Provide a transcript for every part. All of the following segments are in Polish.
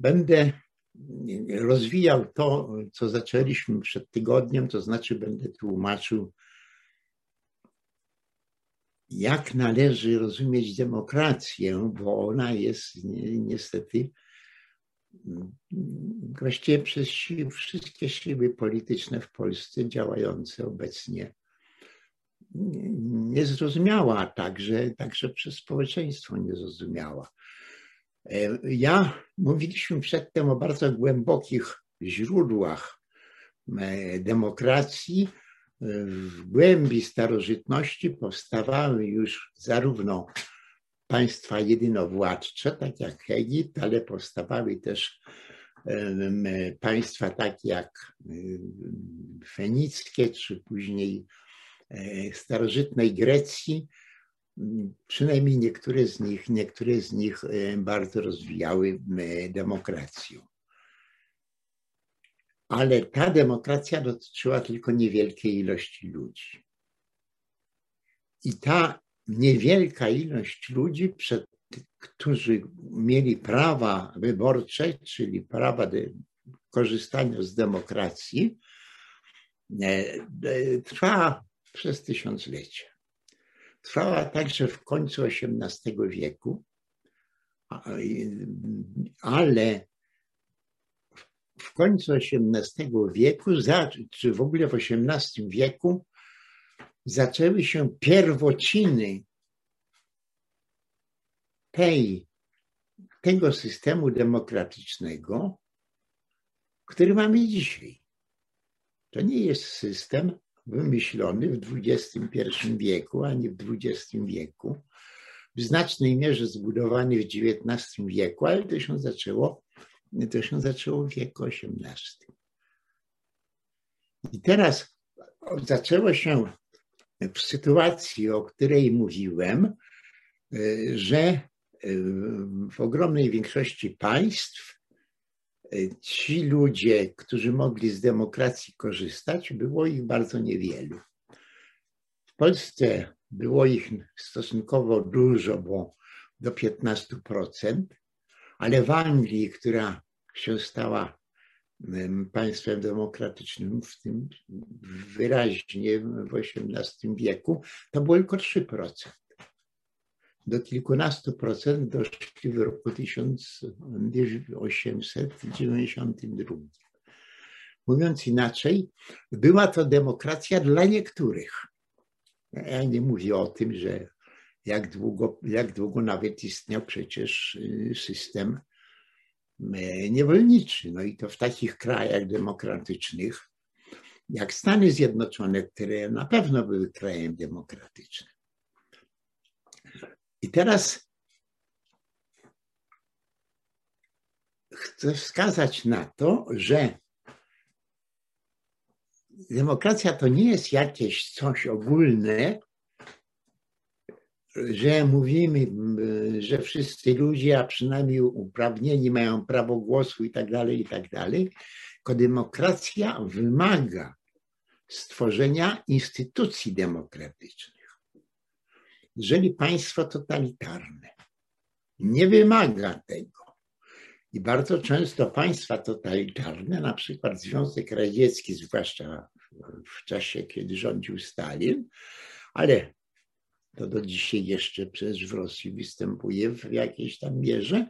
będę rozwijał to, co zaczęliśmy przed tygodniem, to znaczy będę tłumaczył, jak należy rozumieć demokrację, bo ona jest niestety właściwie przez wszystkie siły polityczne w Polsce działające obecnie niezrozumiała, także, także przez społeczeństwo niezrozumiała. E, ja mówiliśmy przedtem o bardzo głębokich źródłach e, demokracji. W głębi starożytności powstawały już zarówno państwa jedynowładcze, tak jak Egipt, ale powstawały też państwa takie jak fenickie, czy później e, starożytnej Grecji, przynajmniej niektóre z nich, niektóre z nich e, bardzo rozwijały demokrację. Ale ta demokracja dotyczyła tylko niewielkiej ilości ludzi. I ta niewielka ilość ludzi, przed, którzy mieli prawa wyborcze, czyli prawa do korzystania z demokracji, e, e, trwała przez tysiąclecia. Trwała także w końcu XVIII wieku, ale w końcu XVIII wieku, czy w ogóle w XVIII wieku, zaczęły się pierwociny tej, tego systemu demokratycznego, który mamy dzisiaj. To nie jest system wymyślony w XXI wieku, ani w XX wieku, w znacznej mierze zbudowany w XIX wieku, ale to się zaczęło, to się zaczęło w wieku XVIII. I teraz zaczęło się w sytuacji, o której mówiłem, że w ogromnej większości państw ci ludzie, którzy mogli z demokracji korzystać, było ich bardzo niewielu. W Polsce było ich stosunkowo dużo, bo do 15%, ale w Anglii, która się stała państwem demokratycznym, w tym wyraźnie w XVIII wieku, to było tylko 3%. Do kilkunastu procent doszli w roku 1892. Mówiąc inaczej, była to demokracja dla niektórych. Ja nie mówię o tym, że jak długo, jak długo nawet istniał przecież y, system E, niewolniczy. No i to w takich krajach demokratycznych, jak Stany Zjednoczone, które na pewno były krajem demokratycznym. I teraz chcę wskazać na to, że demokracja to nie jest jakieś coś ogólne, że mówimy, że wszyscy ludzie, a przynajmniej uprawnieni mają prawo głosu i tak dalej, i tak dalej, tylko demokracja wymaga stworzenia instytucji demokratycznych. Jeżeli państwo totalitarne nie wymaga tego, i bardzo często państwa totalitarne, na przykład Związek Radziecki, zwłaszcza w czasie, kiedy rządził Stalin, ale to do dzisiaj jeszcze przecież w Rosji występuje w jakiejś tam mierze.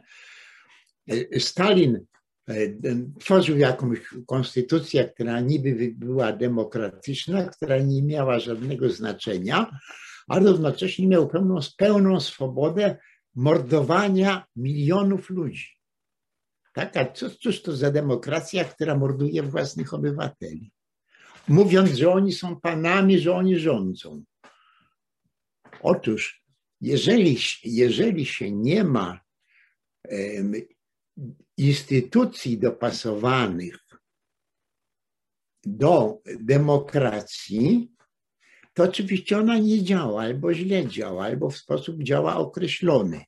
E, Stalin e, tworzył jakąś konstytucję, która niby była demokratyczna, która nie miała żadnego znaczenia, ale równocześnie miał pełną, pełną swobodę mordowania milionów ludzi. Tak? A co, cóż to za demokracja, która morduje własnych obywateli? Mówiąc, że oni są panami, że oni rządzą. Otóż, jeżeli, jeżeli się nie ma instytucji dopasowanych do demokracji, to oczywiście ona nie działa, albo źle działa, albo w sposób działa określony.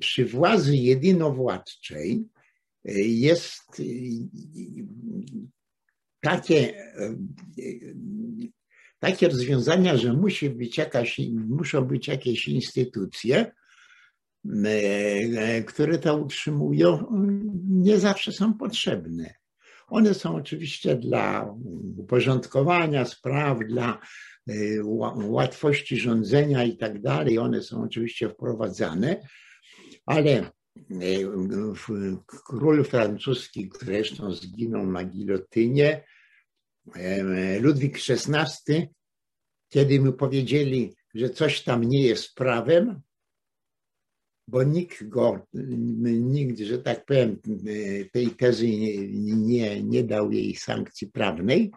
Przy władzy jedynowładczej e, jest takie takie rozwiązania, że musi być jakaś, muszą być jakieś instytucje, które to utrzymują, nie zawsze są potrzebne. One są oczywiście dla uporządkowania spraw, dla łatwości rządzenia i tak dalej. One są oczywiście wprowadzane, ale król francuski, który zresztą zginął na gilotynie, Ludwik XVI, kiedy mu powiedzieli, że coś tam nie jest prawem, bo nikt go, nikt, że tak powiem, tej tezy nie, nie, nie dał jej sankcji prawnej,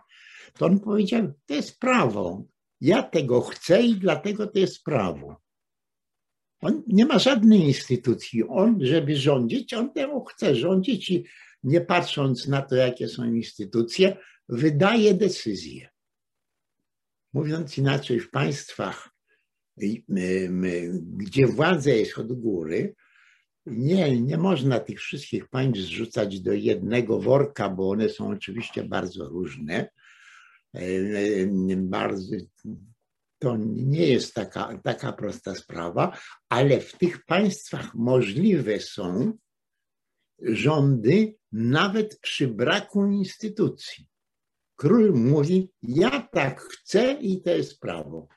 to on powiedział, to jest prawo. Ja tego chcę i dlatego to jest prawo. On nie ma żadnej instytucji. On, żeby rządzić, on temu chce rządzić i nie patrząc na to, jakie są instytucje, wydaje decyzje. Mówiąc inaczej, w państwach, gdzie władza jest od góry, nie, nie można tych wszystkich państw zrzucać do jednego worka, bo one są oczywiście bardzo różne. Bardzo, to nie jest taka, taka prosta sprawa, ale w tych państwach możliwe są rządy nawet przy braku instytucji. Król mówi, ja tak chcę i to jest prawo.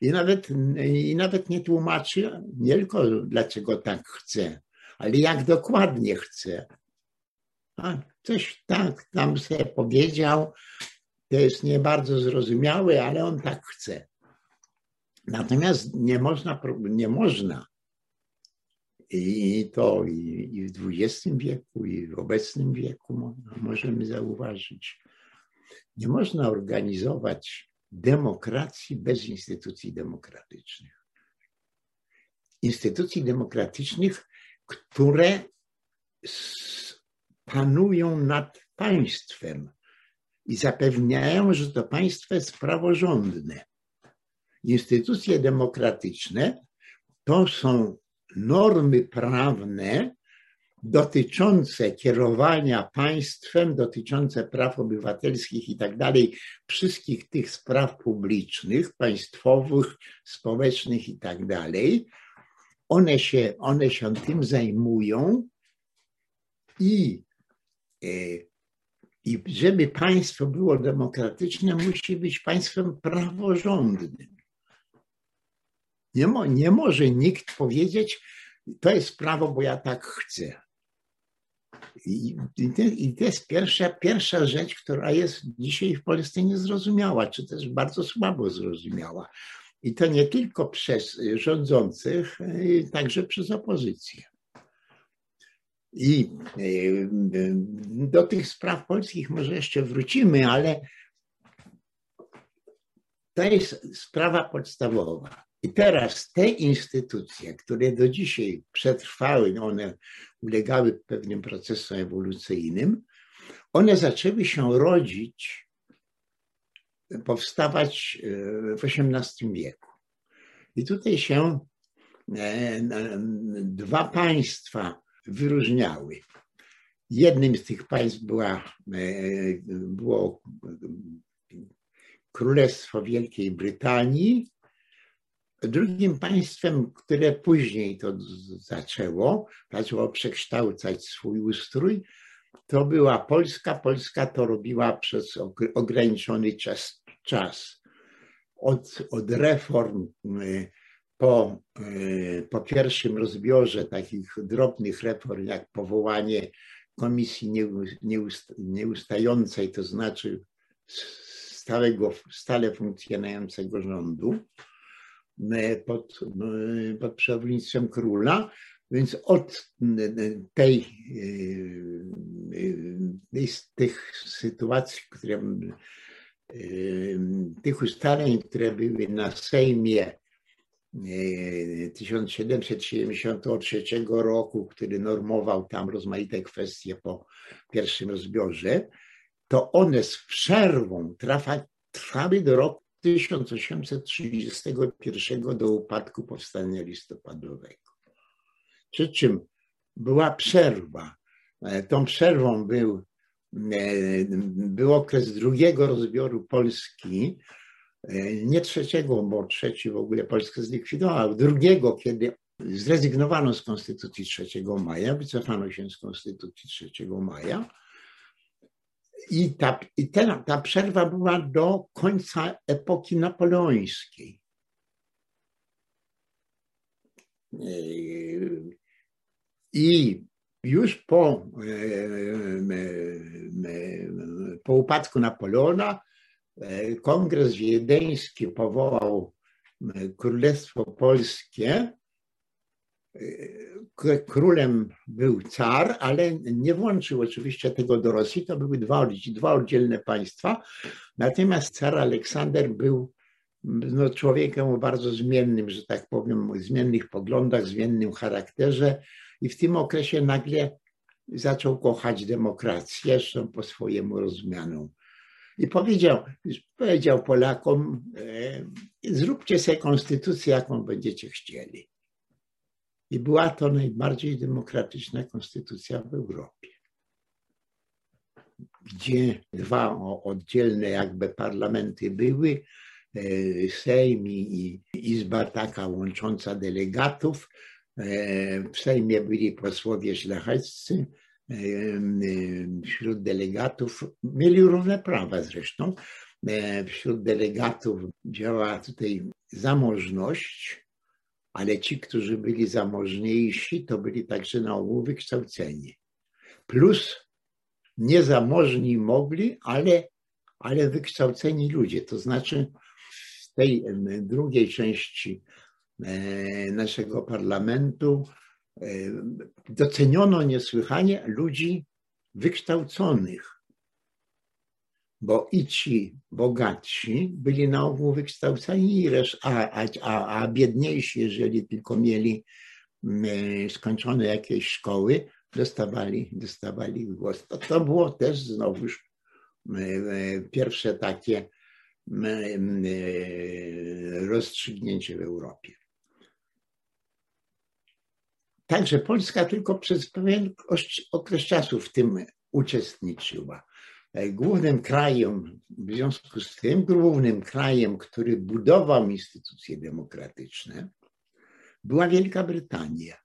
I nawet, I nawet nie tłumaczy nie tylko dlaczego tak chce, ale jak dokładnie chce. A coś tak tam sobie powiedział, to jest nie bardzo zrozumiałe, ale on tak chce. Natomiast nie można, nie można i to i, w XX wieku, i w obecnym wieku możemy zauważyć, nie można organizować demokracji bez instytucji demokratycznych. Instytucji demokratycznych, które panują nad państwem i zapewniają, że to państwo jest praworządne. Instytucje demokratyczne to są normy prawne, dotyczące kierowania państwem, dotyczące praw obywatelskich i tak dalej, wszystkich tych spraw publicznych, państwowych, społecznych i tak dalej, one się, one się tym zajmują i, e, i żeby państwo było demokratyczne, musi być państwem praworządnym. Nie, mo, nie może nikt powiedzieć, to jest prawo, bo ja tak chcę. I, i to jest pierwsza, pierwsza rzecz, która jest dzisiaj w Polsce niezrozumiała, czy też bardzo słabo zrozumiała. I to nie tylko przez rządzących, także przez opozycję. I do tych spraw polskich może jeszcze wrócimy, ale to jest sprawa podstawowa. I teraz te instytucje, które do dzisiaj przetrwały, one ulegały pewnym procesom ewolucyjnym, one zaczęły się rodzić, powstawać e, w XVIII wieku. I tutaj się e, dwa państwa wyróżniały. Jednym z tych państw była, e, było Królestwo Wielkiej Brytanii, Drugim państwem, które później to zaczęło, zaczęło przekształcać swój ustrój, to była Polska. Polska to robiła przez ograniczony czas. czas. Od, od reform y, po, y, po pierwszym rozbiorze takich drobnych reform, jak powołanie komisji nieustającej, to znaczy stałego, stale funkcjonującego rządu, pod, e, pod przewodnictwem króla. Więc od tej, tej tych sytuacji, które, tych ustaleń, które były na Sejmie 1773 roku, który normował tam rozmaite kwestie po pierwszym rozbiorze, to one z przerwą trwały do roku 1831 do upadku powstania listopadowego. Przy czym była przerwa. E, tą przerwą był, e, był okres drugiego rozbioru Polski, e, nie trzeciego, bo trzeci w ogóle Polskę zlikwidował, drugiego, kiedy Zrezygnowano z Konstytucji 3 maja, wycofano się z Konstytucji 3 maja. I ta, i ten, ta przerwa była do końca epoki napoleońskiej. I już po, po upadku Napoleona Kongres Wiedeński powołał Królestwo Polskie. Królem był car, ale nie włączył oczywiście tego do Rosji. To były dwa, dwa oddzielne państwa. Natomiast car Aleksander był no, człowiekiem o bardzo zmiennym, że tak powiem, zmiennych poglądach, zmiennym charakterze i w tym okresie nagle zaczął kochać demokrację, zresztą po swojemu rozumianą. I powiedział, powiedział Polakom, e, zróbcie sobie konstytucję, jaką będziecie chcieli. I była to najbardziej demokratyczna konstytucja w Europie, gdzie dwa oddzielne jakby parlamenty były, e, Sejm i Izba taka łącząca delegatów. E, w Sejmie byli posłowie szlacheccy, wśród delegatów, mieli równe prawa zresztą, e, wśród delegatów działa tutaj zamożność, ale ci, którzy byli zamożniejsi, to byli także na ogół wykształceni. Plus niezamożni mogli, ale, ale wykształceni ludzie. To znaczy w tej drugiej części e, naszego parlamentu doceniono niesłychanie ludzi wykształconych, bo i ci bogatsi byli na ogół wykształceni, a, a, a biedniejsi, jeżeli tylko mieli mm, skończone jakieś szkoły, dostawali, dostawali głos. To, to było też znowuż pierwsze takie rozstrzygnięcie w Europie. Także Polska tylko przez pewien okres czasu w tym uczestniczyła. E, głównym krajem, w związku z tym, głównym krajem, który budował instytucje demokratyczne, była Wielka Brytania.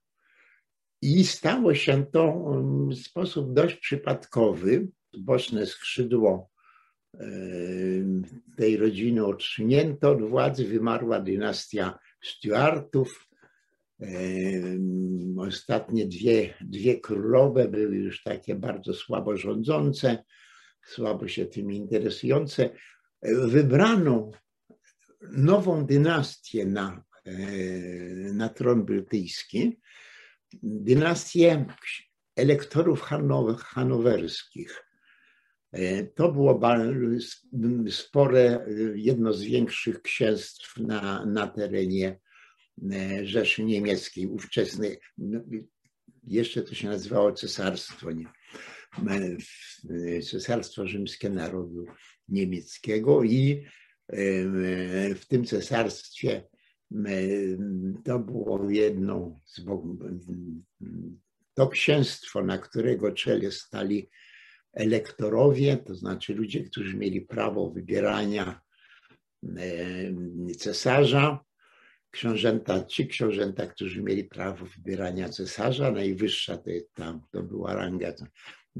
I stało się to w sposób dość przypadkowy. Boczne skrzydło e, tej rodziny odsunięto od władzy, wymarła dynastia Stuartów, Ostatnie dwie, dwie królowe były już takie bardzo słabo rządzące, słabo się tym interesujące. Wybrano nową dynastię na, e, na tron brytyjski, dynastię elektorów hanowerskich. E, to było spore, jedno z większych księstw na, na terenie E, Rzeszy Niemieckiej, ówczesnej, no, jeszcze to się nazywało cesarstwo, nie? Cesarstwo Rzymskie Narodu Niemieckiego i w tym cesarstwie to było jedno z to księstwo, na którego czele stali elektorowie, to znaczy ludzie, którzy mieli prawo wybierania cesarza, książęta, ci książęta, którzy mieli prawo wybierania cesarza, najwyższa to, tam, to była ranga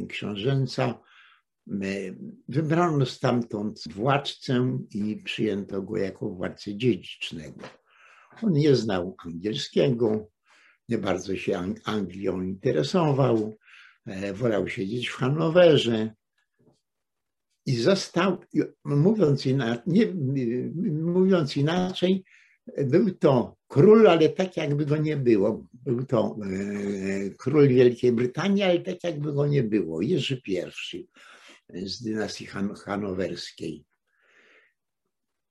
książęca, wybrano stamtąd władcę i przyjęto go jako władcę dziedzicznego. On nie znał angielskiego, nie bardzo się Anglią interesował, e, wolał siedzieć w Hanowerze i został, mówiąc, inaczej, nie, mówiąc inaczej, był to król, ale tak jakby go nie było. Był to e, król Wielkiej Brytanii, ale tak jakby go nie było. Jerzy I z dynastii Han hanowerskiej.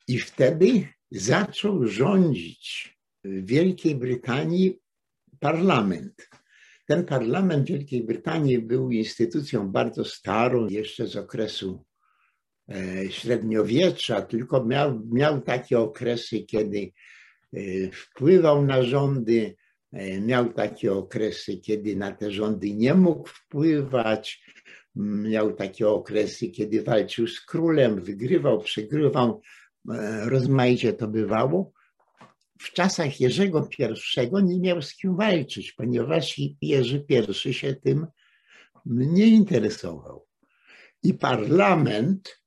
I wtedy zaczął rządzić w Wielkiej Brytanii parlament. Ten parlament Wielkiej Brytanii był instytucją bardzo starą, jeszcze z okresu średniowiecza, tylko miał, miał takie okresy, kiedy e, wpływał na rządy, e, miał takie okresy, kiedy na te rządy nie mógł wpływać, miał takie okresy, kiedy walczył z królem, wygrywał, przegrywał, rozmaicie to bywało. w czasach Jerzego I nie miał z kim walczyć, ponieważ Jerzy I się tym nie interesował. I parlament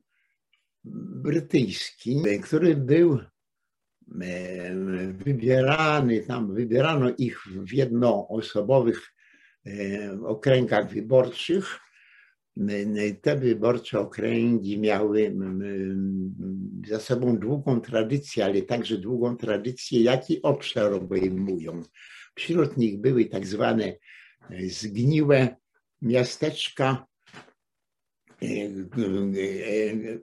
brytyjski, który był e, wybierany, tam wybierano ich w jednoosobowych e, okręgach wyborczych, te wyborcze okręgi miały za sobą długą tradycję, ale także długą tradycję, jaki obszar obejmują. Wśród nich były tak zwane e, zgniłe miasteczka, e, e,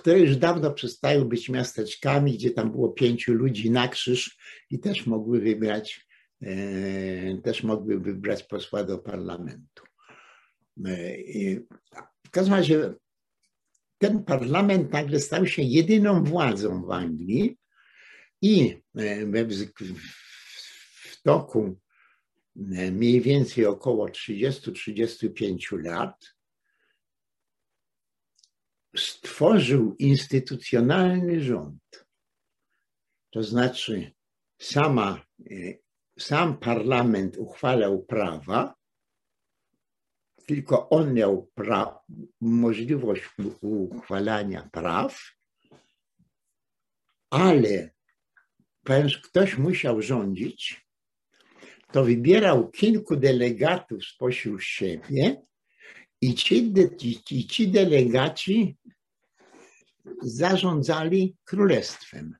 które już dawno przestały być miasteczkami, gdzie tam było pięciu ludzi na krzyż i też mogły wybrać, też mogły wybrać posła do parlamentu. W każdym razie ten parlament nagle stał się jedyną władzą w Anglii i w toku mniej więcej około 30-35 lat stworzył instytucjonalny rząd. To znaczy sama, sam parlament uchwalał prawa, tylko on miał pra- możliwość uchwalania praw, ale ponieważ ktoś musiał rządzić, to wybierał kilku delegatów spośród siebie i ci, ci, ci delegaci zarządzali królestwem.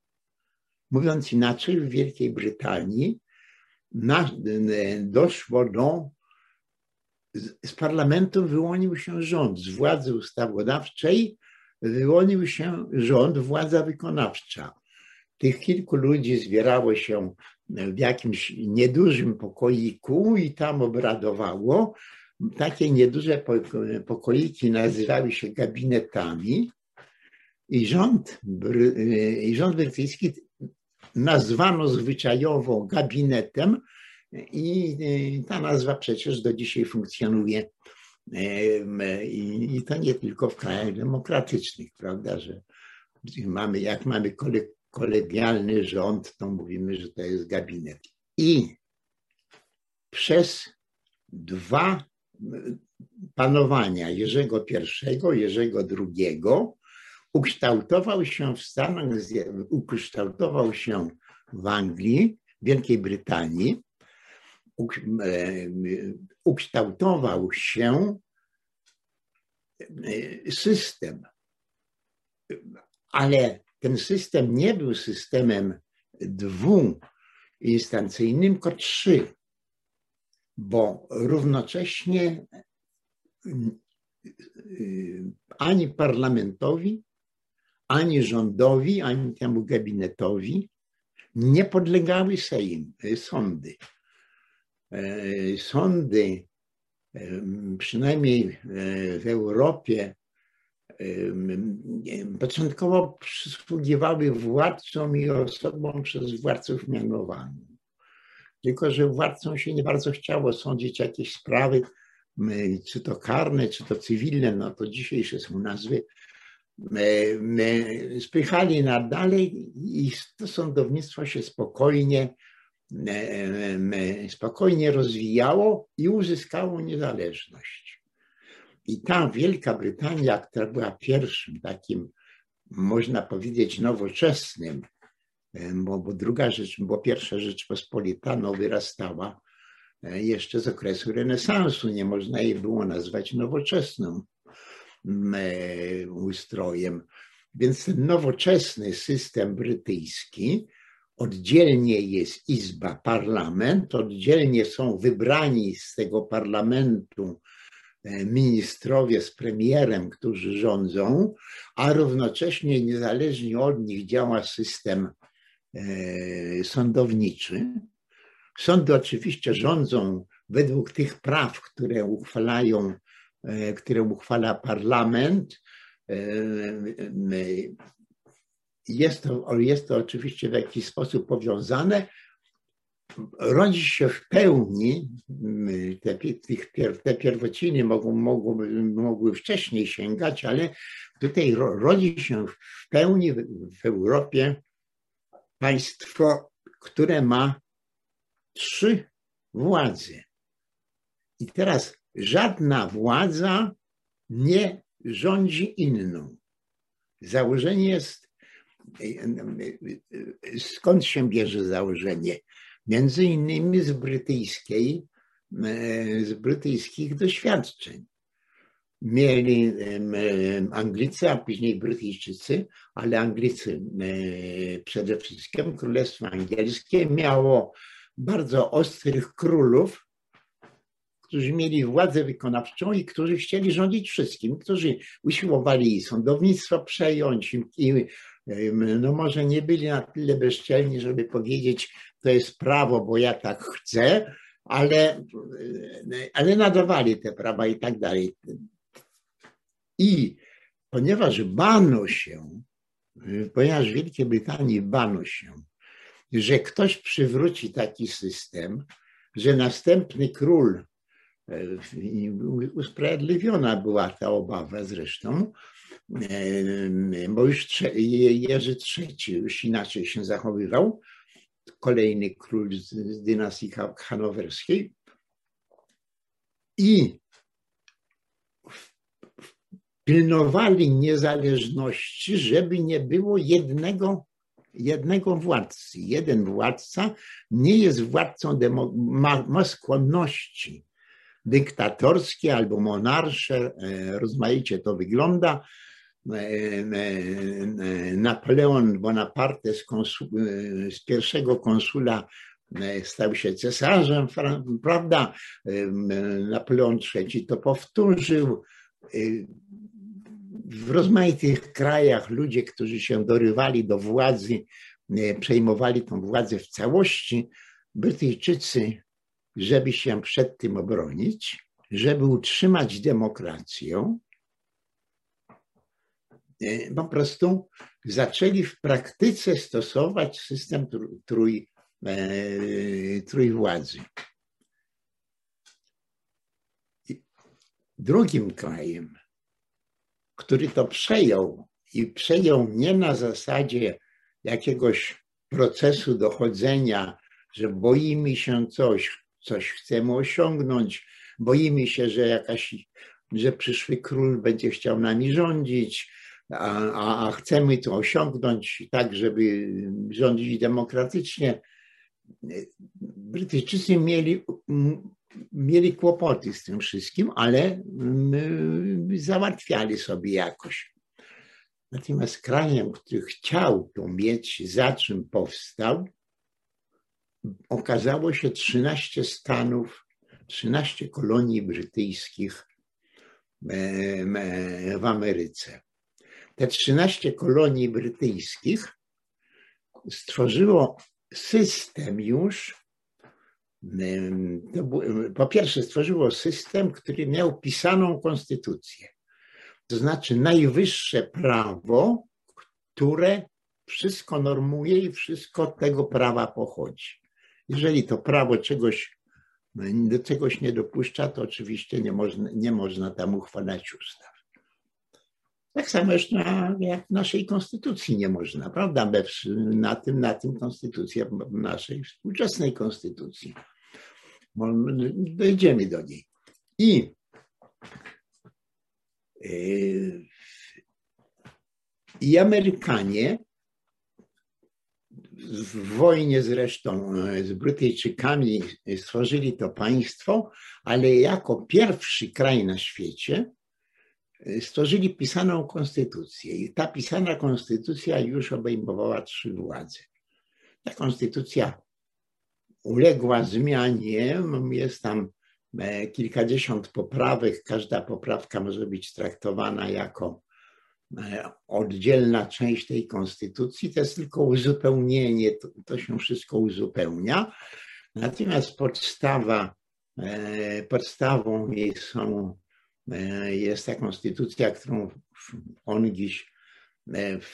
Mówiąc inaczej, w Wielkiej Brytanii doszło do z parlamentu wyłonił się rząd, z władzy ustawodawczej wyłonił się rząd, władza wykonawcza. Tych kilku ludzi zbierało się w jakimś niedużym pokoiku i tam obradowało. Takie nieduże pokoiki nazywały się gabinetami i rząd, i rząd brytyjski nazwano zwyczajowo gabinetem, i ta nazwa przecież do dzisiaj funkcjonuje. I to nie tylko w krajach demokratycznych, prawda, że mamy, jak mamy kolegialny rząd, to mówimy, że to jest gabinet. I przez dwa panowania Jerzego I, Jerzego II ukształtował się w Stanach, ukształtował się w Anglii, Wielkiej Brytanii E, ukształtował się e, system, ale ten system nie był systemem dwuinstancyjnym, tylko trzy, bo równocześnie e, ani parlamentowi, ani rządowi, ani temu gabinetowi nie podlegały sejm, sądy. E, sądy, e, przynajmniej e, w Europie, początkowo przysługiwały władcom i osobom przez władców mianowanym. Tylko, że władcom się nie bardzo chciało sądzić jakieś sprawy, czy to karne, czy to cywilne, no to dzisiejsze są nazwy, spychali na dalej i to sądownictwo się spokojnie spokojnie rozwijało i uzyskało niezależność. I ta Wielka Brytania, która była pierwszym takim, można powiedzieć, nowoczesnym, bo, bo druga rzecz, bo pierwsza Rzeczpospolita no, wyrastała e, jeszcze z okresu renesansu. Nie można jej było nazwać nowoczesnym e, ustrojem. Więc ten nowoczesny system brytyjski oddzielnie jest Izba, parlament, oddzielnie są wybrani z tego parlamentu e, ministrowie z premierem, którzy rządzą, a równocześnie niezależnie od nich działa system e, sądowniczy. Sądy oczywiście rządzą według tych praw, które uchwalają, e, które uchwala parlament jest to, jest to oczywiście w jakiś sposób powiązane. Rodzi się w pełni, te, te pierwociny mogą, mogły, mogły wcześniej sięgać, ale tutaj rodzi się w pełni w Europie państwo które ma trzy władze. I teraz żadna władza nie rządzi inną. Założenie jest, skąd się bierze założenie? Między innymi z brytyjskiej, z brytyjskich doświadczeń. Mieli Anglicy, a później Brytyjczycy, ale Anglicy przede wszystkim, Królestwo Angielskie miało bardzo ostrych królów, którzy mieli władzę wykonawczą i którzy chcieli rządzić wszystkim, którzy usiłowali sądownictwo przejąć i no może nie byli na tyle bezczelni, żeby powiedzieć, to jest prawo, bo ja tak chcę, ale, ale nadawali te prawa i tak dalej. I ponieważ bano się, ponieważ w Wielkiej Brytanii bano się, że ktoś przywróci taki system, że następny król, e, usprawiedliwiona była ta obawa zresztą, e, bo już Jerzy III już inaczej się zachowywał, kolejny król z dynastii hanowerskiej. I pilnowali niezależności, żeby nie było jednego jednego władcy. Jeden władca nie jest władcą, ma, ma skłonności dyktatorskie albo monarsze, e, rozmaicie to wygląda. E, e, Napoleon Bonaparte z, z pierwszego konsula stał się cesarzem, prawda? Napoleon III to powtórzył w rozmaitych krajach ludzie, którzy się dorywali do władzy, e, przejmowali tą władzę w całości. Brytyjczycy, żeby się przed tym obronić, żeby utrzymać demokrację, e, po prostu zaczęli w praktyce stosować system trój, e, trójwładzy. Drugim krajem, który to przejął i przejął nie na zasadzie jakiegoś procesu dochodzenia, że boimy się coś, coś chcemy osiągnąć, boimy się, że jakaś, że przyszły król będzie chciał nami rządzić, a, a, a chcemy to osiągnąć tak, żeby rządzić demokratycznie. Brytyjczycy mieli mieli kłopoty z tym wszystkim, ale załatwiali sobie jakoś. Natomiast krajem, który chciał to mieć, za czym powstał, okazało się 13 stanów, 13 kolonii brytyjskich w Ameryce. Te 13 kolonii brytyjskich stworzyło system już po pierwsze stworzyło system, który miał pisaną konstytucję. To znaczy najwyższe prawo, które wszystko normuje i wszystko tego prawa pochodzi. Jeżeli to prawo czegoś, do czegoś nie dopuszcza, to oczywiście nie można, nie można tam uchwalać ustaw. Tak samo jeszcze jak w naszej konstytucji nie można, prawda? Na tym, na tym konstytucja naszej współczesnej konstytucji. Dojdziemy do niej. I yy, i Amerykanie w wojnie zresztą z Brytyjczykami stworzyli to państwo, ale jako pierwszy kraj na świecie stworzyli pisaną konstytucję i ta pisana konstytucja już obejmowała trzy władze. Ta konstytucja uległa zmianie, jest tam e, kilkadziesiąt poprawek, każda poprawka może być traktowana jako e, oddzielna część tej konstytucji, to jest tylko uzupełnienie, to, to się wszystko uzupełnia. Natomiast podstawa, e, podstawą jej są jest ta konstytucja, którą on dziś e, w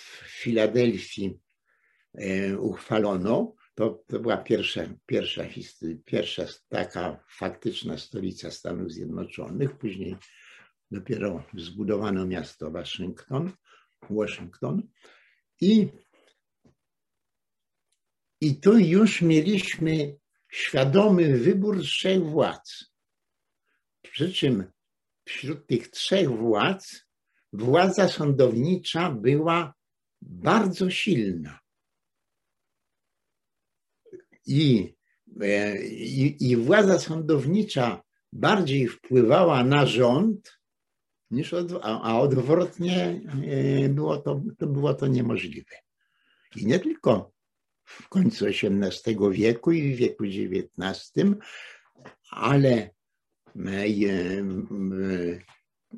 Filadelfii e, uchwalono. To, to była pierwsza, pierwsza, pierwsza taka faktyczna stolica Stanów Zjednoczonych. Później dopiero zbudowano miasto Waszyngton, Washington. I, I tu już mieliśmy świadomy wybór trzech władz. Przy czym wśród tych trzech władz władza sądownicza była bardzo silna. I, e, i, i władza sądownicza bardziej wpływała na rząd, niż od, a odwrotnie e, było to, to było to niemożliwe. I nie tylko w końcu XVIII wieku i w wieku XIX, ale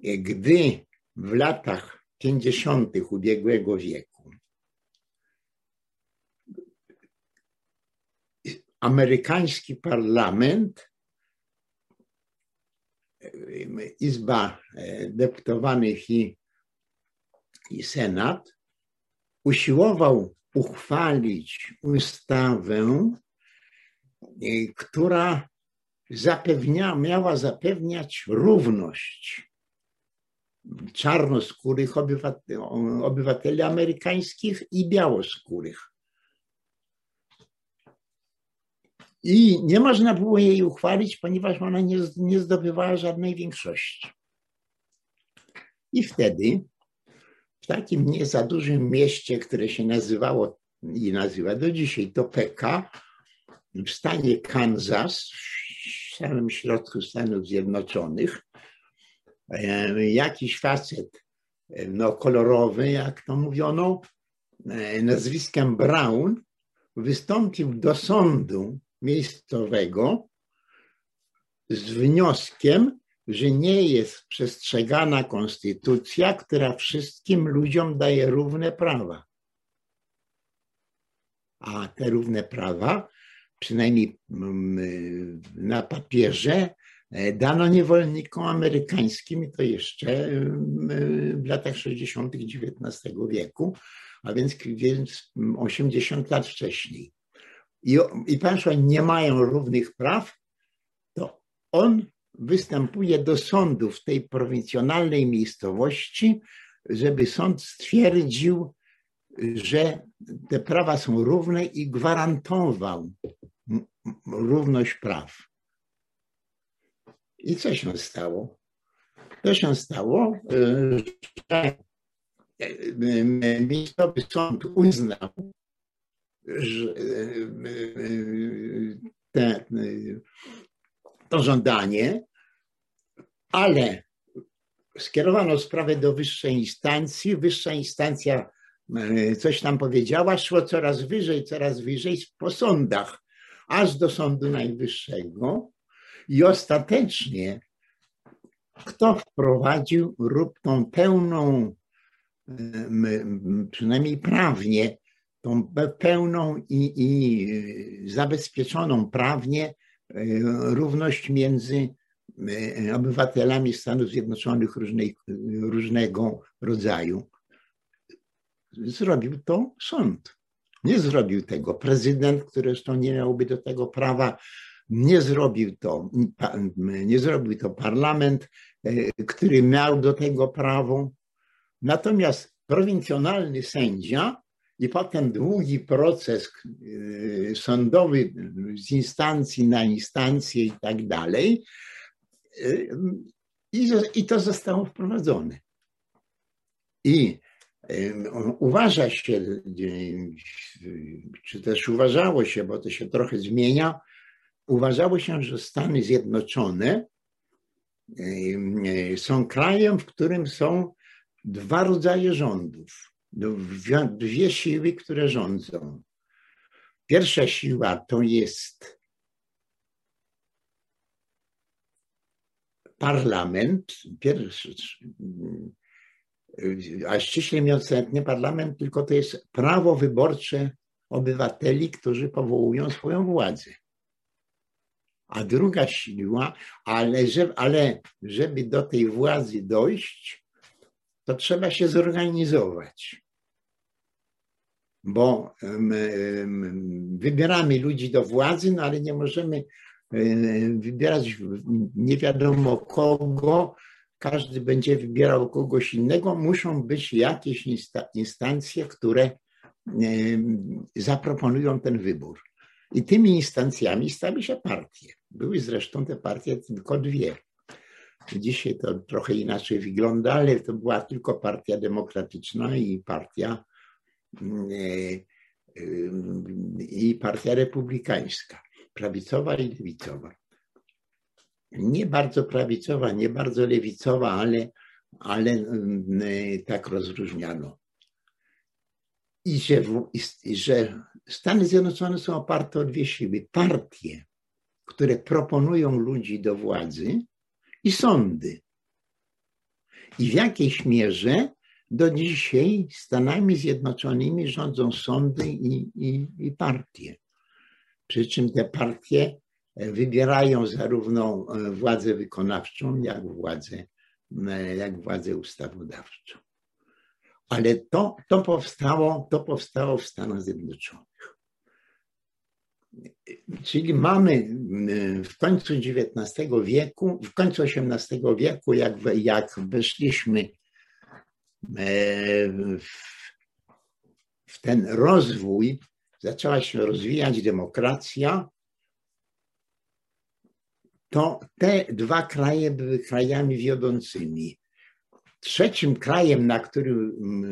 gdy w latach 50. ubiegłego wieku amerykański parlament, Izba Deputowanych i, i Senat usiłował uchwalić ustawę, która zapewnia, miała zapewniać równość czarnoskórych obywateli, obywateli amerykańskich i białoskórych. I nie można było jej uchwalić, ponieważ ona nie, nie zdobywała żadnej większości. I wtedy w takim nie za dużym mieście, które się nazywało i nazywa do dzisiaj Topeka, w stanie Kansas, samym środku Stanów Zjednoczonych, E, jakiś facet, e, no kolorowy, jak to mówiono, e, nazwiskiem Brown, wystąpił do sądu miejscowego z wnioskiem, że nie jest przestrzegana konstytucja, która wszystkim ludziom daje równe prawa. A te równe prawa, przynajmniej mm, na papierze, E, dano niewolnikom amerykańskim i to jeszcze w latach 60. XIX wieku, a więc, więc 80 lat wcześniej. I, I państwo nie mają równych praw, to on występuje do sądu w tej prowincjonalnej miejscowości, żeby sąd stwierdził, że te prawa są równe i gwarantował równość praw. I co się stało? To się stało, że miejscowy sąd uznał, że te, to żądanie, ale skierowano sprawę do wyższej instancji. Wyższa instancja coś tam powiedziała, szło coraz wyżej, coraz wyżej po sądach, aż do Sądu Najwyższego. I ostatecznie kto wprowadził tą pełną, przynajmniej prawnie, tą pełną i, i zabezpieczoną prawnie równość między obywatelami Stanów Zjednoczonych różnej, różnego rodzaju. Zrobił to sąd. Nie zrobił tego prezydent, który zresztą nie miałby do tego prawa, nie zrobił to, nie zrobił to parlament, e, który miał do tego prawo. Natomiast prowincjonalny sędzia i potem długi proces e, sądowy z instancji na instancję i tak dalej. E, I, to zostało wprowadzone. I uważa się, czy też uważało się, bo to się trochę zmienia, uważało się, że Stany Zjednoczone są krajem, w którym są dwa rodzaje rządów, dwie siły, które rządzą. Pierwsza siła to jest parlament, pierwszy, a ściśle mówiąc, parlament, tylko to jest prawo wyborcze obywateli, którzy powołują swoją władzę a druga siła, ale, żeby, ale żeby do tej władzy dojść, to trzeba się zorganizować. Bo wybieramy ludzi do władzy, no ale nie możemy wybierać nie wiadomo kogo, każdy będzie wybierał kogoś innego. Muszą być jakieś instancje, które zaproponują ten wybór. I tymi instancjami stały się partie. Były zresztą te partie tylko dwie. Dzisiaj to trochę inaczej wygląda, ale to była tylko partia demokratyczna i partia i partia republikańska, prawicowa i lewicowa. Nie bardzo prawicowa, nie bardzo lewicowa, ale, ale tak rozróżniano. I że, że Stany Zjednoczone są oparte o dwie siły. Partie, które proponują ludzi do władzy i sądy. I w jakiejś mierze do dzisiaj Stanami Zjednoczonymi rządzą sądy i, i, i partie. Przy czym te partie wybierają zarówno władzę wykonawczą, jak władzę, jak władzę ustawodawczą. Ale to, to, powstało, to powstało w Stanach Zjednoczonych. Czyli mamy w końcu XIX wieku, w końcu XVIII wieku, jak, jak weszliśmy w ten rozwój, zaczęła się rozwijać demokracja, to te dwa kraje były krajami wiodącymi. Trzecim krajem, na który,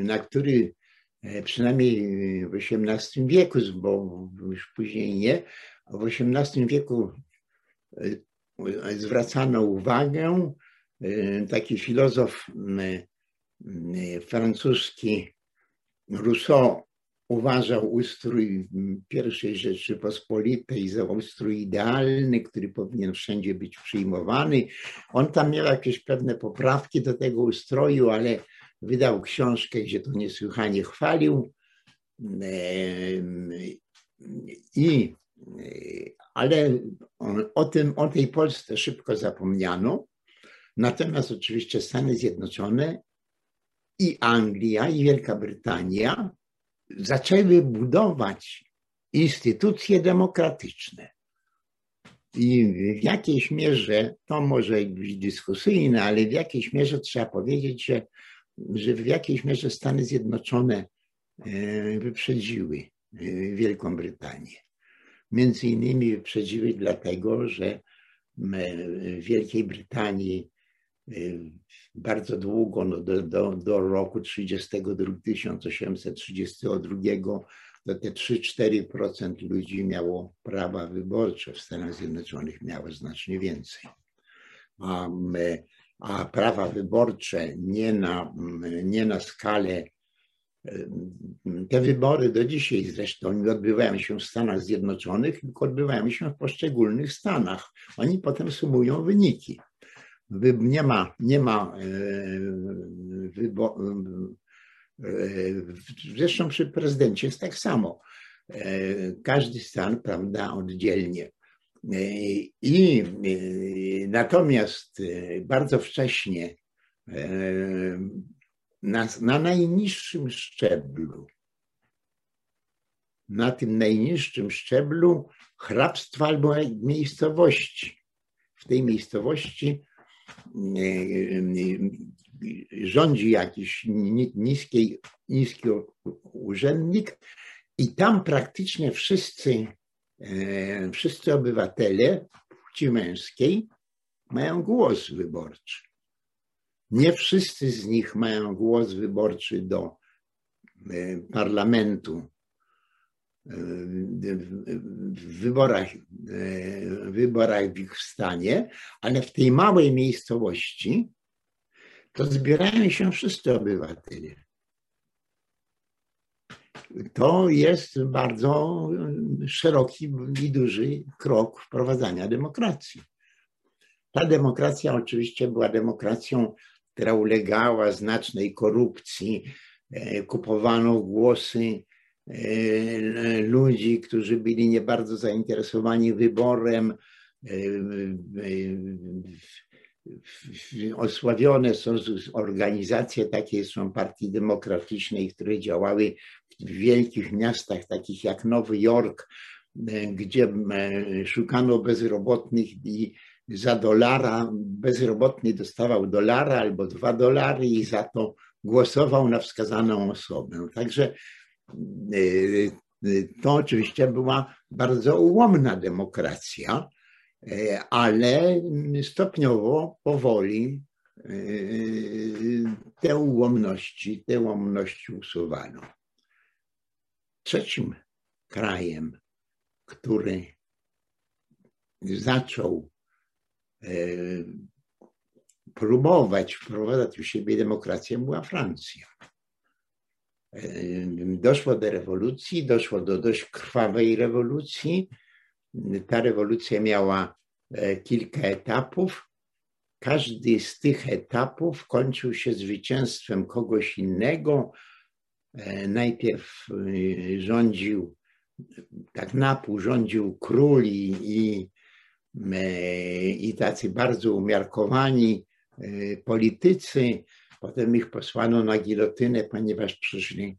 na który e, przynajmniej w XVIII wieku, bo już później nie, w XVIII wieku e, zwracano uwagę, e, taki filozof francuski Rousseau uważał ustrój pierwszej Rzeczypospolitej za ustrój idealny, który powinien wszędzie być przyjmowany. On tam miał jakieś pewne poprawki do tego ustroju, ale wydał książkę, gdzie to niesłychanie chwalił. I, ale o, tym, o tej Polsce szybko zapomniano. Natomiast oczywiście Stany Zjednoczone i Anglia, i Wielka Brytania zaczęły budować instytucje demokratyczne. I w jakiejś mierze, to może być dyskusyjne, ale w jakiejś mierze trzeba powiedzieć, że, że w jakiejś mierze Stany Zjednoczone e, wyprzedziły e, Wielką Brytanię. Między innymi wyprzedziły dlatego, że w Wielkiej Brytanii bardzo długo, no do, do, do roku 32, 1832, to te 3-4% ludzi miało prawa wyborcze. W Stanach Zjednoczonych miało znacznie więcej. A, a prawa wyborcze nie na, nie na skalę te wybory do dzisiaj zresztą nie odbywają się w Stanach Zjednoczonych, tylko odbywają się w poszczególnych stanach. Oni potem sumują wyniki nie ma, nie ma e, wyboru. E, zresztą przy prezydencie jest tak samo. E, każdy stan, prawda, oddzielnie. I natomiast bardzo wcześnie na, na najniższym szczeblu, na tym najniższym szczeblu hrabstwa albo miejscowości. W tej miejscowości rządzi jakiś niski, niski urzędnik i tam praktycznie wszyscy, e, wszyscy obywatele płci męskiej mają głos wyborczy. Nie wszyscy z nich mają głos wyborczy do e, parlamentu w wyborach, w wyborach w ich stanie, ale w tej małej miejscowości to zbierają się wszyscy obywatele. To jest bardzo szeroki i duży krok wprowadzania demokracji. Ta demokracja oczywiście była demokracją, która ulegała znacznej korupcji, e, kupowano głosy E, ludzi, którzy byli nie bardzo zainteresowani wyborem. E, e, osławione są organizacje takie, są partii demokratycznej, które działały w wielkich miastach, takich jak Nowy Jork, gdzie szukano bezrobotnych i za dolara bezrobotny dostawał dolara albo dwa dolary i za to głosował na wskazaną osobę. Także to oczywiście była bardzo ułomna demokracja, ale stopniowo, powoli te ułomności, te ułomności usuwano. Trzecim krajem, który zaczął próbować wprowadzać u siebie demokrację, była Francja. E, doszło do rewolucji, doszło do dość krwawej rewolucji. Ta rewolucja miała e, kilka etapów. Każdy z tych etapów kończył się zwycięstwem kogoś innego. Najpierw rządził, tak na pół rządził król i, i i tacy bardzo umiarkowani e, politycy. Potem ich posłano na gilotynę, ponieważ przyszli,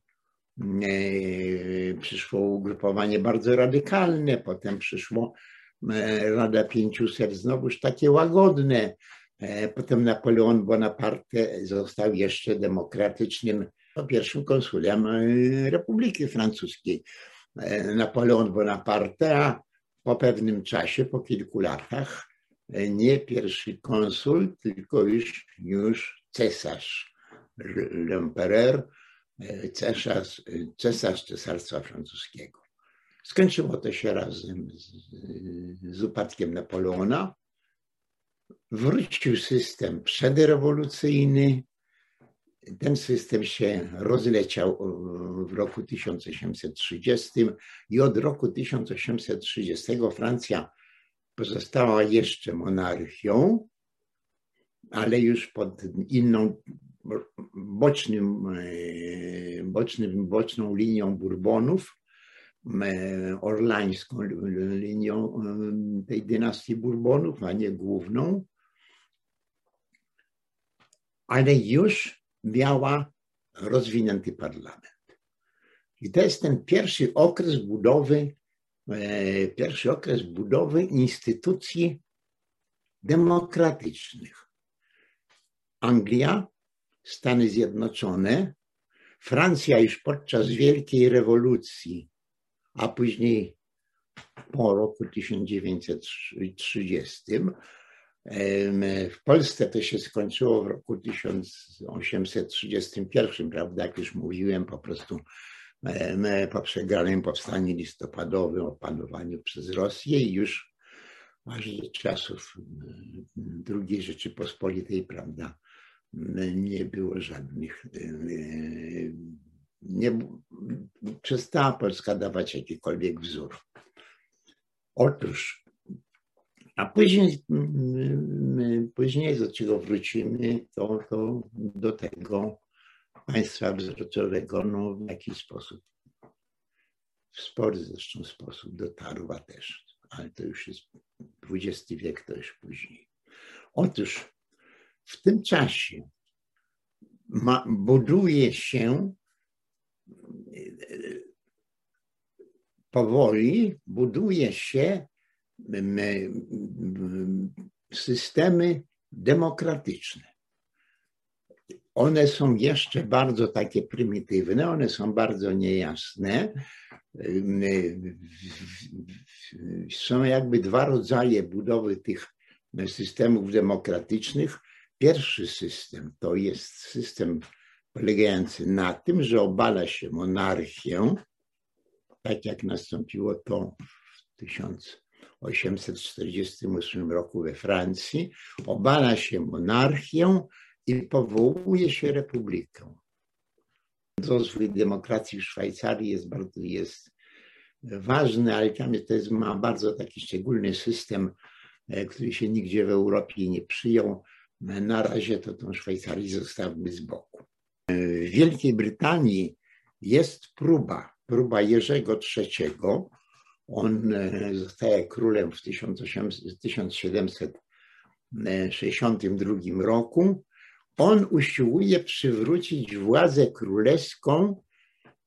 e, przyszło ugrupowanie bardzo radykalne, potem przyszło e, Rada 500, znowuż takie łagodne. Potem Napoleon Bonaparte został jeszcze demokratycznym pierwszym konsulem Republiki Francuskiej. Napoleon Bonaparte, a po pewnym czasie, po kilku latach, e, nie pierwszy konsul, tylko już, już cesarz, l'empereur, e, cesarz, cesarz Cesarstwa Francuskiego. Skończyło to się razem z, z upadkiem Napoleona. Wrócił system przedrewolucyjny, ten system się rozleciał w roku 1830 i od roku 1830 Francja pozostała jeszcze monarchią, ale już pod inną bocznym, e, bocznym, boczną linią Bourbonów, e, orlańską linią e, tej dynastii Bourbonów, a nie główną. Ale już miała rozwinięty parlament. I to jest ten pierwszy okres budowy, pierwszy okres budowy instytucji demokratycznych. Anglia, Stany Zjednoczone, Francja już podczas Wielkiej Rewolucji, a później po roku 1930 w Polsce to się skończyło w roku 1831, prawda? Jak już mówiłem, po prostu po przegranym powstaniu listopadowym, opanowaniu przez Rosję i już aż do czasów II Rzeczypospolitej, prawda, nie było żadnych, nie, przestała Polska dawać jakikolwiek wzór. Otóż a później, mm, później do czego wrócimy, to, to do tego państwa wzorcowego, no w jakiś sposób, w spory zresztą sposób dotarła też, ale to już jest XX wiek, to już później. Otóż w tym czasie ma, buduje się powoli, buduje się systemy demokratyczne. One są jeszcze bardzo takie prymitywne, one są bardzo niejasne. Są jakby dwa rodzaje budowy tych systemów demokratycznych. Pierwszy system to jest system polegający na tym, że obala się monarchię, tak jak nastąpiło to w 1000 1848 roku we Francji, obala się monarchię i powołuje się republikę. Rozwój demokracji w Szwajcarii jest bardzo jest ważny, ale tam to jest, ma bardzo taki szczególny system, e, który się nigdzie w Europie nie przyjął. Na razie to tą Szwajcarię zostawmy z boku. E, w Wielkiej Brytanii jest próba, próba Jerzego III, on e, zostaje królem w 1762 roku. On usiłuje przywrócić władzę królewską,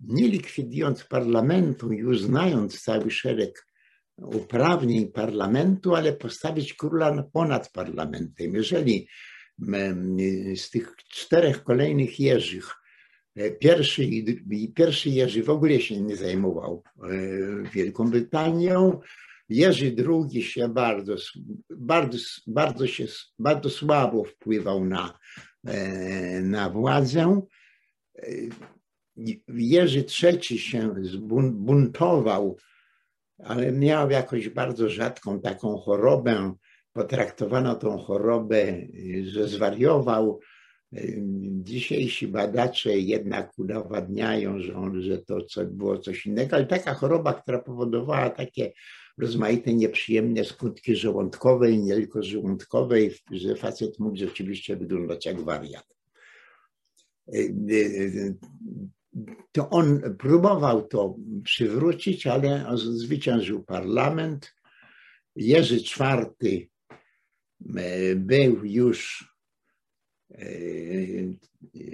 nie likwidując parlamentu i uznając cały szereg uprawnień parlamentu, ale postawić króla ponad parlamentem. Jeżeli z tych czterech kolejnych Jerzych Pierwszy, pierwszy Jerzy w ogóle się nie zajmował Wielką Brytanią. Jerzy II się bardzo, bardzo, bardzo, się, bardzo słabo wpływał na, na władzę. Jerzy III się zbuntował, ale miał jakoś bardzo rzadką taką chorobę. Potraktowano tą chorobę, że zwariował. Dzisiejsi badacze jednak udowadniają, że, on, że to było coś innego, ale taka choroba, która powodowała takie rozmaite nieprzyjemne skutki żołądkowe i nie tylko żołądkowe, że facet mógł rzeczywiście wyglądać jak wariat to on próbował to przywrócić, ale zwyciężył parlament. Jerzy IV e, był już e, e,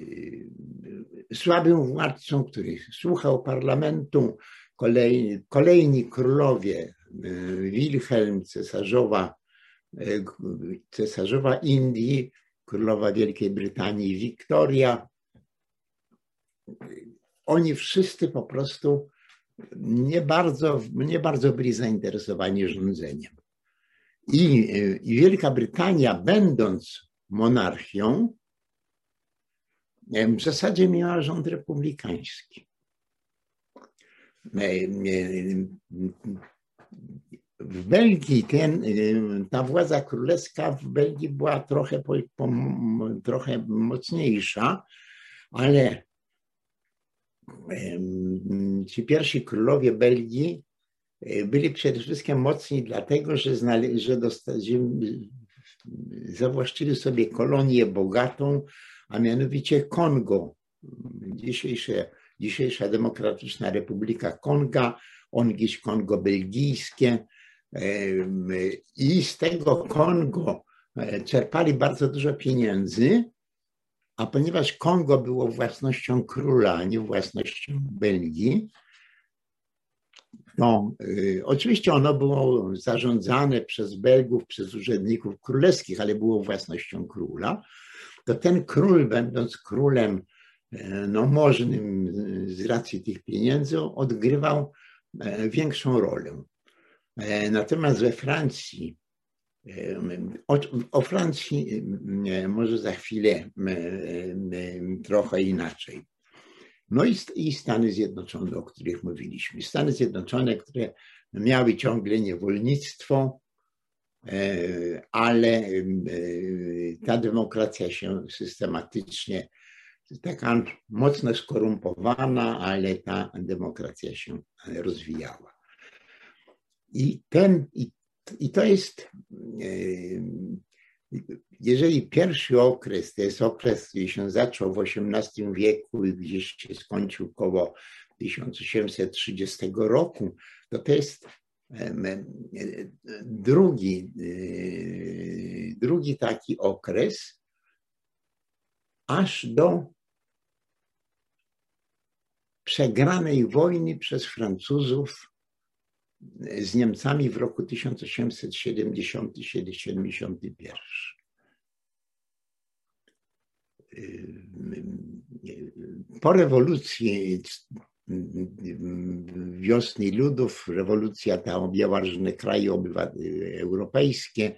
słabym władcą, który słuchał parlamentu. Kolejni, kolejni królowie, Wilhelm, cesarzowa, cesarzowa Indii, królowa Wielkiej Brytanii, Wiktoria, oni wszyscy po prostu nie bardzo, nie bardzo byli zainteresowani rządzeniem. I, I Wielka Brytania, będąc monarchią, w zasadzie miała rząd republikański. W Belgii ten, ta władza królewska w Belgii była trochę, trochę mocniejsza, ale ci pierwsi królowie Belgii e, byli przede wszystkim mocni dlatego, że, znale, że, zawłaszczyli sobie kolonię bogatą, a mianowicie Kongo. Dzisiejsze, dzisiejsza Demokratyczna Republika Konga, ongiś Kongo belgijskie. I z tego Kongo e, czerpali bardzo dużo pieniędzy, a ponieważ Kongo było własnością króla, a nie własnością Belgii, no, y, oczywiście ono było zarządzane przez Belgów, przez urzędników królewskich, ale było własnością króla, to ten król, będąc królem e, no, możnym z racji tych pieniędzy, odgrywał e, większą rolę. E, natomiast we Francji o, o, Francji może za chwilę trochę inaczej. No i, i Stany Zjednoczone, o których mówiliśmy. Stany Zjednoczone, które miały ciągle niewolnictwo, e, ale e, ta demokracja się systematycznie, taka mocno skorumpowana, ale ta demokracja się rozwijała. I, ten, i i to jest, e, jeżeli pierwszy okres, to jest okres, który się zaczął w XVIII wieku i gdzieś się skończył koło 1830 roku, to to jest drugi, e, drugi taki okres, aż do przegranej wojny przez Francuzów z Niemcami w roku 1870-71. Po rewolucji wiosny ludów, rewolucja ta objęła różne kraje europejskie,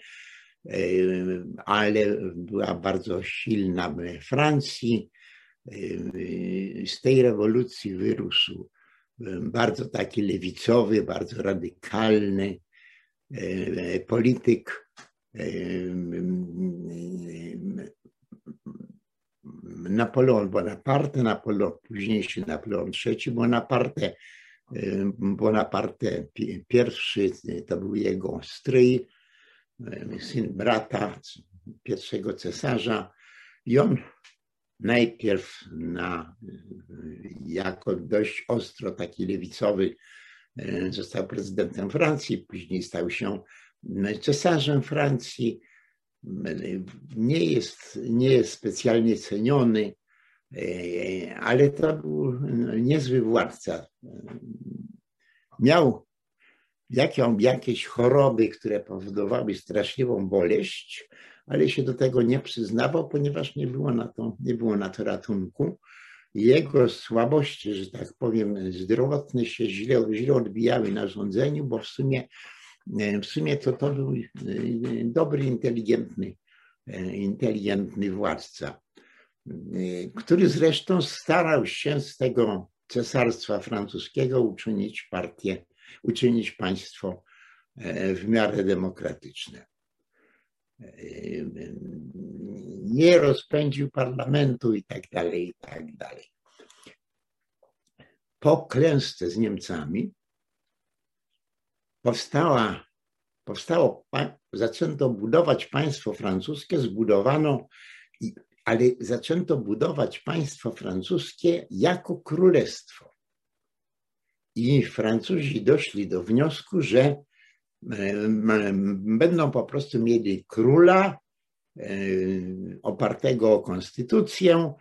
ale była bardzo silna w Francji. Z tej rewolucji wyrósł bardzo taki lewicowy, bardzo radykalny e, polityk. E, Napoleon Bonaparte, Napoleon, późniejszy Napoleon III Bonaparte, e, Bonaparte pierwszy to był jego stryj, syn brata pierwszego cesarza i on najpierw na, jako dość ostro taki lewicowy e, został prezydentem Francji, później stał się cesarzem Francji. Nie jest, nie jest specjalnie ceniony, ale to był niezły władca. Miał jakieś choroby, które powodowały straszliwą boleść, ale się do tego nie przyznawał, ponieważ nie było na to, nie było na to ratunku. jego słabości, że tak powiem, zdrowotne się źle, źle odbijały na rządzeniu, bo w sumie, w sumie to, to był dobry, inteligentny, inteligentny władca, który zresztą starał się z tego cesarstwa francuskiego uczynić partię, uczynić państwo w miarę demokratyczne nie rozpędził parlamentu i tak dalej, i tak dalej. Po klęsce z Niemcami powstała, powstało, zaczęto budować państwo francuskie, zbudowano, ale zaczęto budować państwo francuskie jako królestwo. I Francuzi doszli do wniosku, że będą po prostu mieli króla e, opartego o konstytucję.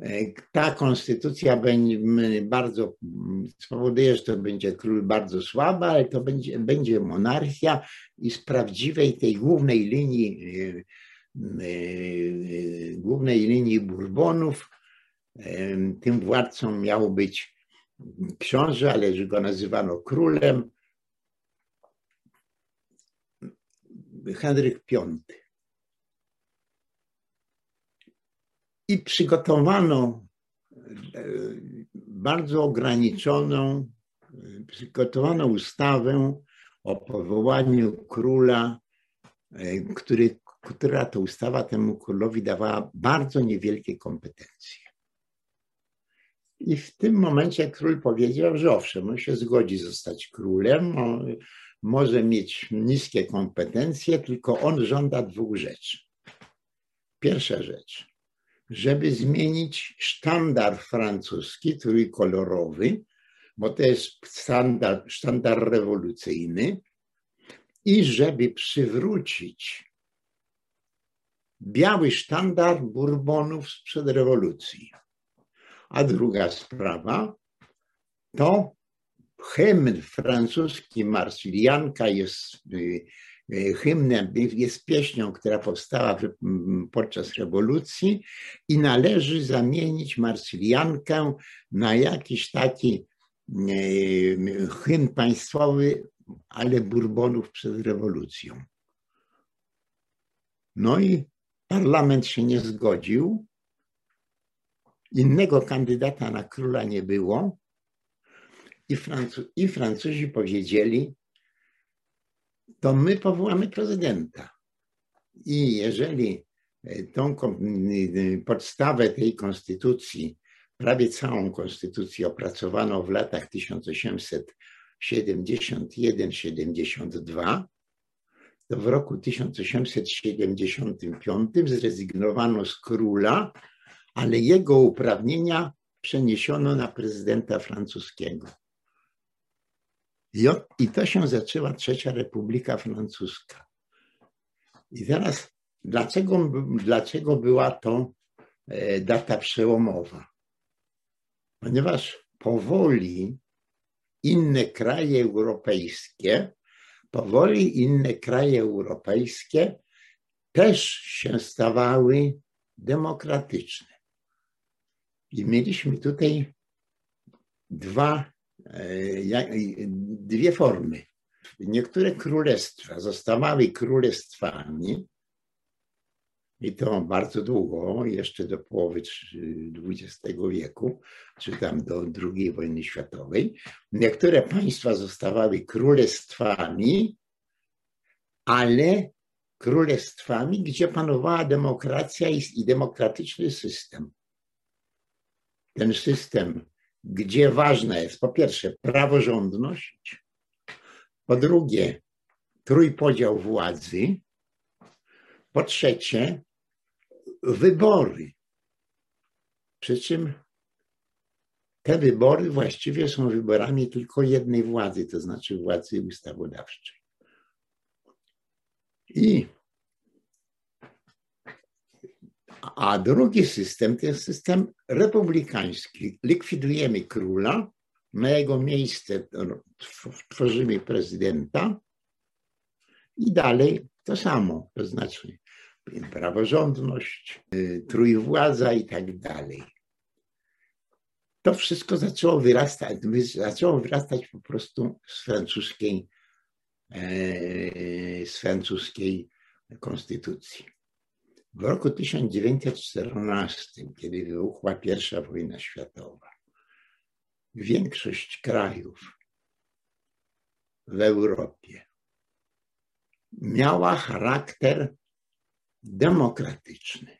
E, ta konstytucja będzie bardzo spowoduje, że to będzie król bardzo słaby, ale to będzie, będzie monarchia i z prawdziwej tej głównej linii e, głównej linii Bourbonów tym władcą miał być książę, ale że go nazywano królem Henryk V. I przygotowano e, bardzo ograniczoną, przygotowano ustawę o powołaniu króla, e, który, która to ustawa temu królowi dawała bardzo niewielkie kompetencje. I w tym momencie król powiedział, że owszem, on się zgodzi zostać królem, może mieć niskie kompetencje, tylko on żąda dwóch rzeczy. Pierwsza rzecz, żeby zmienić sztandar francuski, trójkolorowy, bo to jest sztandar, sztandar rewolucyjny, i żeby przywrócić biały sztandar Bourbonów sprzed rewolucji. A druga sprawa to hymn francuski Marsilianka jest y, y, hymnem, jest pieśnią, która powstała podczas rewolucji i należy zamienić Marsiliankę na jakiś taki y, hymn państwowy, ale Bourbonów przed rewolucją. No i parlament się nie zgodził. Innego kandydata na króla nie było. I, Francu I Francuzi powiedzieli, to my powołamy prezydenta. I jeżeli e, tą podstawę tej konstytucji, prawie całą konstytucję opracowano w latach 1871-72, to w roku 1875 zrezygnowano z króla, ale jego uprawnienia przeniesiono na prezydenta francuskiego. I to się zaczęła Trzecia Republika Francuska. I teraz, dlaczego, dlaczego była to e, data przełomowa? Ponieważ powoli inne kraje europejskie, powoli inne kraje europejskie też się stawały demokratyczne. I mieliśmy tutaj dwa dwie formy. Niektóre królestwa zostawały królestwami i to bardzo długo, jeszcze do połowy XX wieku, czy tam do II wojny światowej. Niektóre państwa zostawały królestwami, ale królestwami, gdzie panowała demokracja i demokratyczny system. Ten system gdzie ważna jest po pierwsze praworządność, po drugie trójpodział władzy, po trzecie wybory. Przy czym te wybory właściwie są wyborami tylko jednej władzy, to znaczy władzy ustawodawczej. I a drugi system to jest system republikański. Likwidujemy króla, na jego miejsce tworzymy prezydenta i dalej to samo, to znaczy praworządność, y, trójwładza i tak dalej. to wszystko zaczęło wyrastać, zaczęło wyrastać po prostu z francuskiej, e, z francuskiej konstytucji. W roku 1914, kiedy wybuchła pierwsza wojna światowa, większość krajów w Europie miała charakter demokratyczny.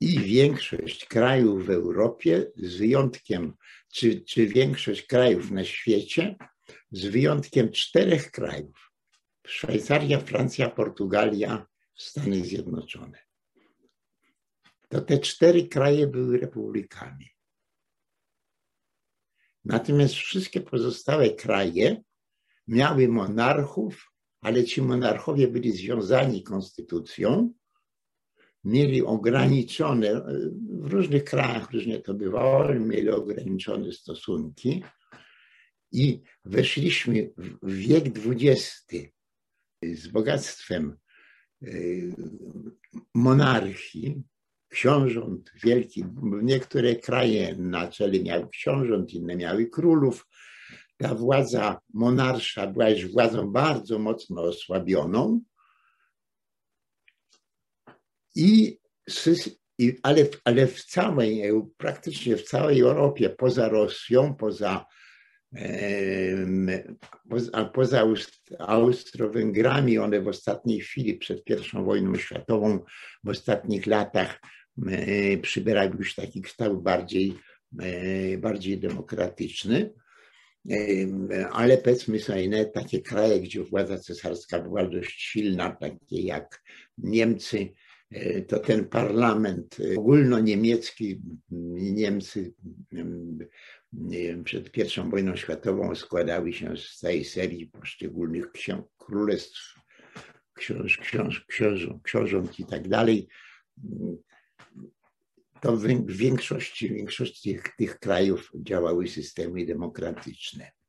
I większość krajów w Europie, z wyjątkiem, czy, czy większość krajów na świecie, z wyjątkiem czterech krajów Szwajcaria, Francja, Portugalia, Stany Zjednoczone. To te cztery kraje były republikami. Natomiast wszystkie pozostałe kraje miały monarchów, ale ci monarchowie byli związani konstytucją, mieli ograniczone, w różnych krajach różnie to bywało, mieli ograniczone stosunki i weszliśmy w wiek XX z bogactwem y, monarchii, książąt wielkich. Niektóre kraje na czele miały książąt, inne miały królów. Ta władza monarsza była już władzą bardzo mocno osłabioną. I, ale, ale w całej, praktycznie w całej Europie, poza Rosją, poza a poza Austro-Węgrami, one w ostatniej chwili, przed I wojną światową, w ostatnich latach przybierały już taki kształt bardziej, bardziej demokratyczny. Ale powiedzmy sobie, takie kraje, gdzie władza cesarska była dość silna, takie jak Niemcy, to ten parlament ogólnoniemiecki, Niemcy przed I wojną światową składały się z całej serii poszczególnych królestw, książ, książ, książ, książąt i tak dalej. To w większości, w większości tych, tych krajów działały systemy demokratyczne.